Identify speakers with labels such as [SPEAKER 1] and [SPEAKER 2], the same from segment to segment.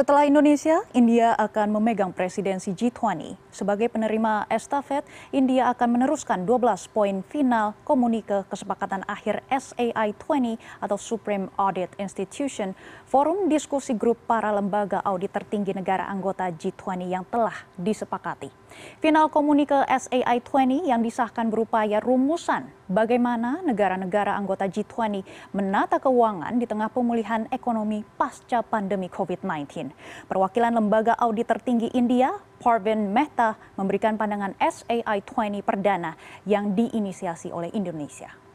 [SPEAKER 1] Setelah Indonesia, India akan memegang presidensi G20. Sebagai penerima estafet, India akan meneruskan 12 poin final komunike kesepakatan akhir SAI 20 atau Supreme Audit Institution, forum diskusi grup para lembaga audit tertinggi negara anggota G20 yang telah disepakati. Final komunike SAI 20 yang disahkan berupaya rumusan bagaimana negara-negara anggota G20 menata keuangan di tengah pemulihan ekonomi pasca pandemi COVID-19. Perwakilan lembaga audit tertinggi India, Parvin Mehta, memberikan pandangan SAI 20 perdana yang diinisiasi oleh Indonesia.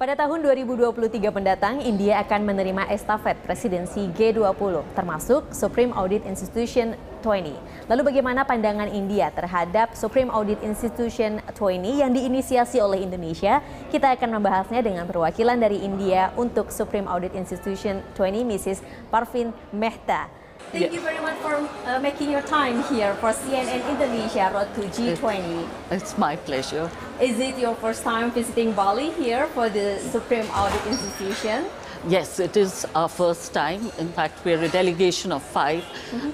[SPEAKER 2] Pada tahun 2023 mendatang, India akan menerima estafet presidensi G20, termasuk Supreme Audit Institution 20. Lalu bagaimana pandangan India terhadap Supreme Audit Institution 20 yang diinisiasi oleh Indonesia? Kita akan membahasnya dengan perwakilan dari India untuk Supreme Audit Institution 20, Mrs. Parvin Mehta. Thank you very much for uh, making your time here for CNN Indonesia Road to G20.
[SPEAKER 3] It's my pleasure.
[SPEAKER 2] Is it your first time visiting Bali here for the Supreme Audit Institution?
[SPEAKER 3] Yes, it is our first time. In fact, we're a delegation of 5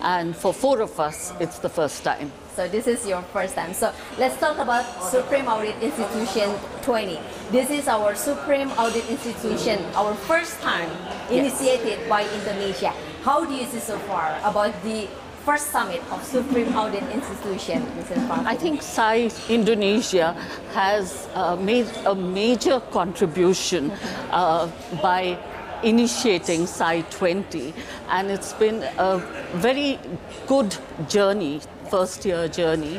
[SPEAKER 3] and for four of us, it's the first time.
[SPEAKER 2] So this is your first time. So let's talk about Supreme Audit Institution 20. This is our Supreme Audit Institution, our first time initiated by Indonesia. How do you see so far about the first summit of Supreme Audit Institution?
[SPEAKER 3] I think SAI Indonesia has uh, made a major contribution uh, by initiating SAI 20, and it's been a very good journey. First year journey,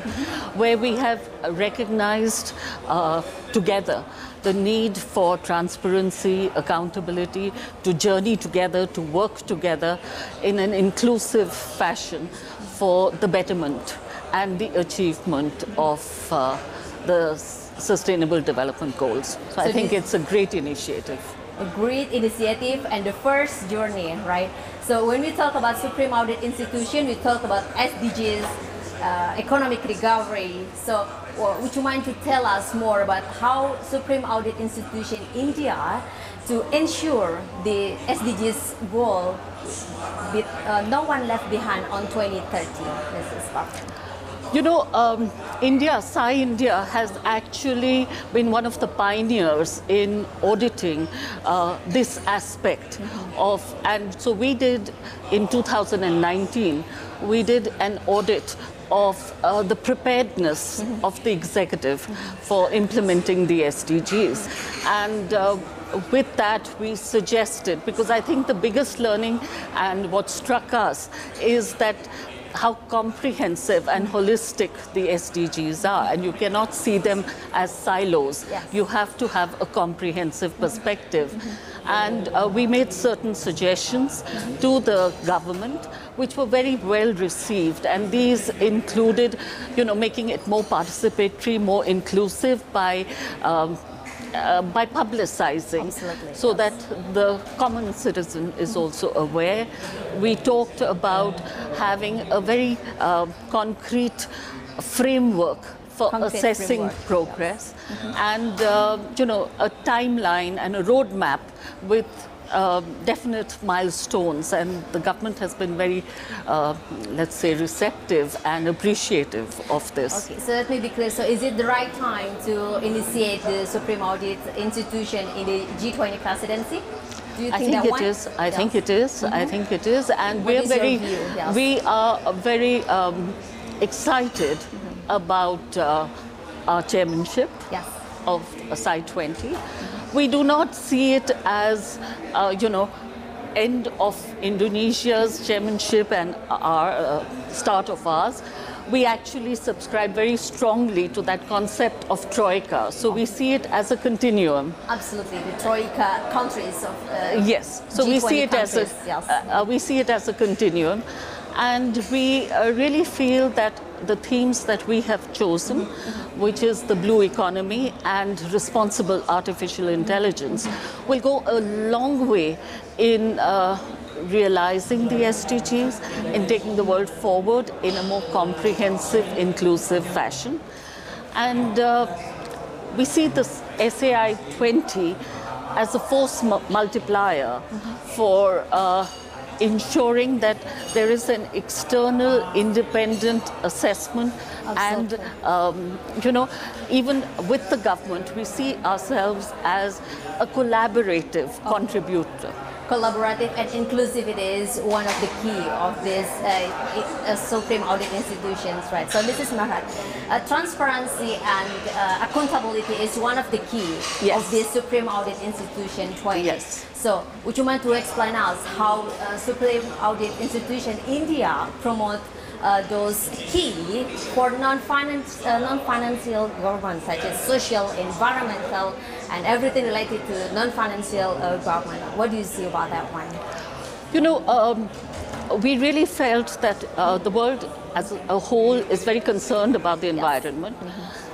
[SPEAKER 3] where we have recognized uh, together the need for transparency, accountability, to journey together, to work together in an inclusive fashion for the betterment and the achievement of uh, the Sustainable Development Goals. So, I think it's a great initiative.
[SPEAKER 2] a great initiative and the first journey, right? So when we talk about Supreme Audit Institution, we talk about SDGs, uh, economic recovery. So would you mind to tell us more about how Supreme Audit Institution India to ensure the SDGs goal with uh, no one left behind on 2030, Mrs. Park?
[SPEAKER 3] You know, um, India, SAI India has actually been one of the pioneers in auditing uh, this aspect of, and so we did in 2019, we did an audit of uh, the preparedness of the executive for implementing the SDGs. And uh, with that, we suggested, because I think the biggest learning and what struck us is that how comprehensive and holistic the SDGs are, and you cannot see them as silos.
[SPEAKER 2] Yes.
[SPEAKER 3] You have to have a comprehensive perspective. And uh, we made certain suggestions to the government, which were very well received. And these included, you know, making it more participatory, more inclusive by. Um, uh, by publicizing
[SPEAKER 2] Absolutely,
[SPEAKER 3] so
[SPEAKER 2] yes.
[SPEAKER 3] that the common citizen is also aware. We talked about having a very uh, concrete framework for
[SPEAKER 2] Concrete
[SPEAKER 3] assessing progress and uh, you know a timeline and a roadmap with uh, definite milestones and the government has been very uh, let's say receptive and appreciative of this
[SPEAKER 2] Okay, so let me be clear. So is it the right time to initiate the Supreme Audit institution in the G20 presidency? Do you
[SPEAKER 3] I
[SPEAKER 2] think
[SPEAKER 3] think
[SPEAKER 2] that
[SPEAKER 3] it is. I
[SPEAKER 2] Yes.
[SPEAKER 3] think it is. I think it is, and
[SPEAKER 2] What
[SPEAKER 3] we're very?
[SPEAKER 2] Yes.
[SPEAKER 3] we are very um, excited about uh, our chairmanship
[SPEAKER 2] Yes.
[SPEAKER 3] of SAI 20. We do not see it as, uh, you know, end of Indonesia's chairmanship and our uh, start of ours. We actually subscribe very strongly to that concept of troika. So we see it as a continuum.
[SPEAKER 2] Absolutely, the troika countries of uh,
[SPEAKER 3] Yes. So we
[SPEAKER 2] G20
[SPEAKER 3] see it as a
[SPEAKER 2] yes.
[SPEAKER 3] uh, uh, we see it as a continuum, and we uh, really feel that the themes that we have chosen, which is the blue economy and responsible artificial intelligence, will go a long way in. Uh, realizing the SDGs, in taking the world forward in a more comprehensive, inclusive fashion. And uh, we see this SAI 20 as a force mu- multiplier for uh, ensuring that there is an external independent assessment and um, you know even with the government we see ourselves as a collaborative contributor
[SPEAKER 2] Collaborative and inclusivity is one of the key of this uh, uh, Supreme Audit institutions, right? So, Mrs. Mahat, uh, transparency and uh, accountability is one of the key
[SPEAKER 3] Yes.
[SPEAKER 2] of this Supreme Audit institution 20.
[SPEAKER 3] Yes.
[SPEAKER 2] So, would you mind to explain us how uh, Supreme Audit institution India promote uh, those key for non-finance, uh, non-financial government such as social, environmental, and everything related to non-financial uh, government. What do you see about that one?
[SPEAKER 3] You know, um, we really felt that uh, the world as a whole is very concerned about the environment,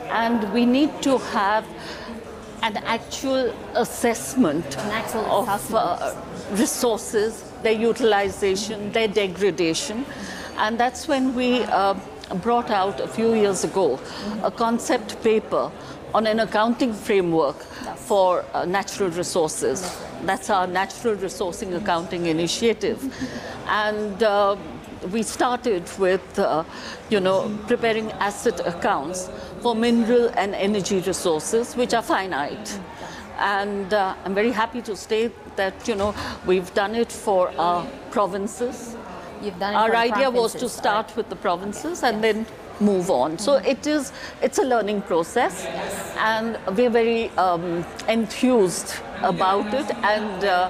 [SPEAKER 3] and we need to have an actual assessment
[SPEAKER 2] An actual
[SPEAKER 3] of
[SPEAKER 2] assessment.
[SPEAKER 3] uh, resources, their utilization, their degradation, and that's when we uh, brought out a few years ago a concept paper on an accounting framework for uh, natural resources. That's our natural resourcing accounting initiative. And uh, we started with, uh, you know, preparing asset accounts for mineral and energy resources, which are finite. And uh, I'm very happy to state that, you know, we've done it for our provinces.
[SPEAKER 2] You've done it
[SPEAKER 3] Our idea was to start with the provinces and then move on. So it is, it's a learning process, and we're very um, enthused about it, and uh,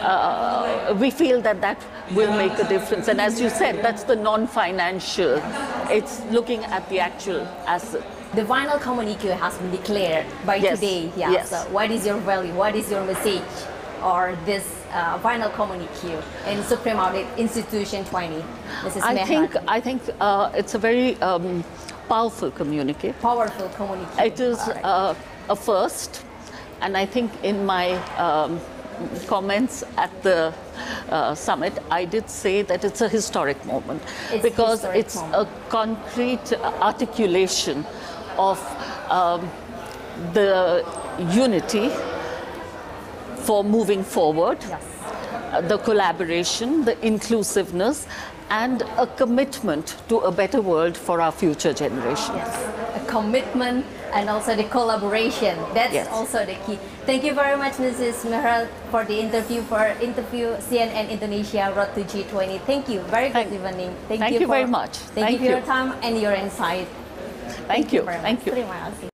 [SPEAKER 3] uh, we feel that that will make a difference. And as you said, that's the non-financial. It's looking at the actual asset.
[SPEAKER 2] The final communique has been declared by
[SPEAKER 3] Yes,
[SPEAKER 2] today. Yeah.
[SPEAKER 3] yes.
[SPEAKER 2] So what is your value? What is your message? Or this uh, final communique in Supreme Audit Institution 20? Mrs.
[SPEAKER 3] I think I think uh, it's a very um, powerful communique.
[SPEAKER 2] powerful communique.
[SPEAKER 3] It is
[SPEAKER 2] Alright.
[SPEAKER 3] uh, a first, and I think in my um, comments at the uh, summit, I did say that it's a historic moment
[SPEAKER 2] It's
[SPEAKER 3] because
[SPEAKER 2] historic
[SPEAKER 3] it's
[SPEAKER 2] moment.
[SPEAKER 3] a concrete articulation of um, the unity for moving forward
[SPEAKER 2] Yes.
[SPEAKER 3] uh, the collaboration, the inclusiveness, and a commitment to a better world for our future generations.
[SPEAKER 2] Yes, commitment and also the collaboration. That's
[SPEAKER 3] Yes.
[SPEAKER 2] also the key. Thank you very much, Mrs. Mehrel, for the interview for interview CNN Indonesia Road to G20. Thank you. Very good
[SPEAKER 3] Thank-
[SPEAKER 2] evening.
[SPEAKER 3] thank you
[SPEAKER 2] for-
[SPEAKER 3] very much.
[SPEAKER 2] Thank,
[SPEAKER 3] Thank
[SPEAKER 2] you for your time and your insight.
[SPEAKER 3] Thank you.
[SPEAKER 2] very
[SPEAKER 3] Thank you.
[SPEAKER 2] Terima kasih.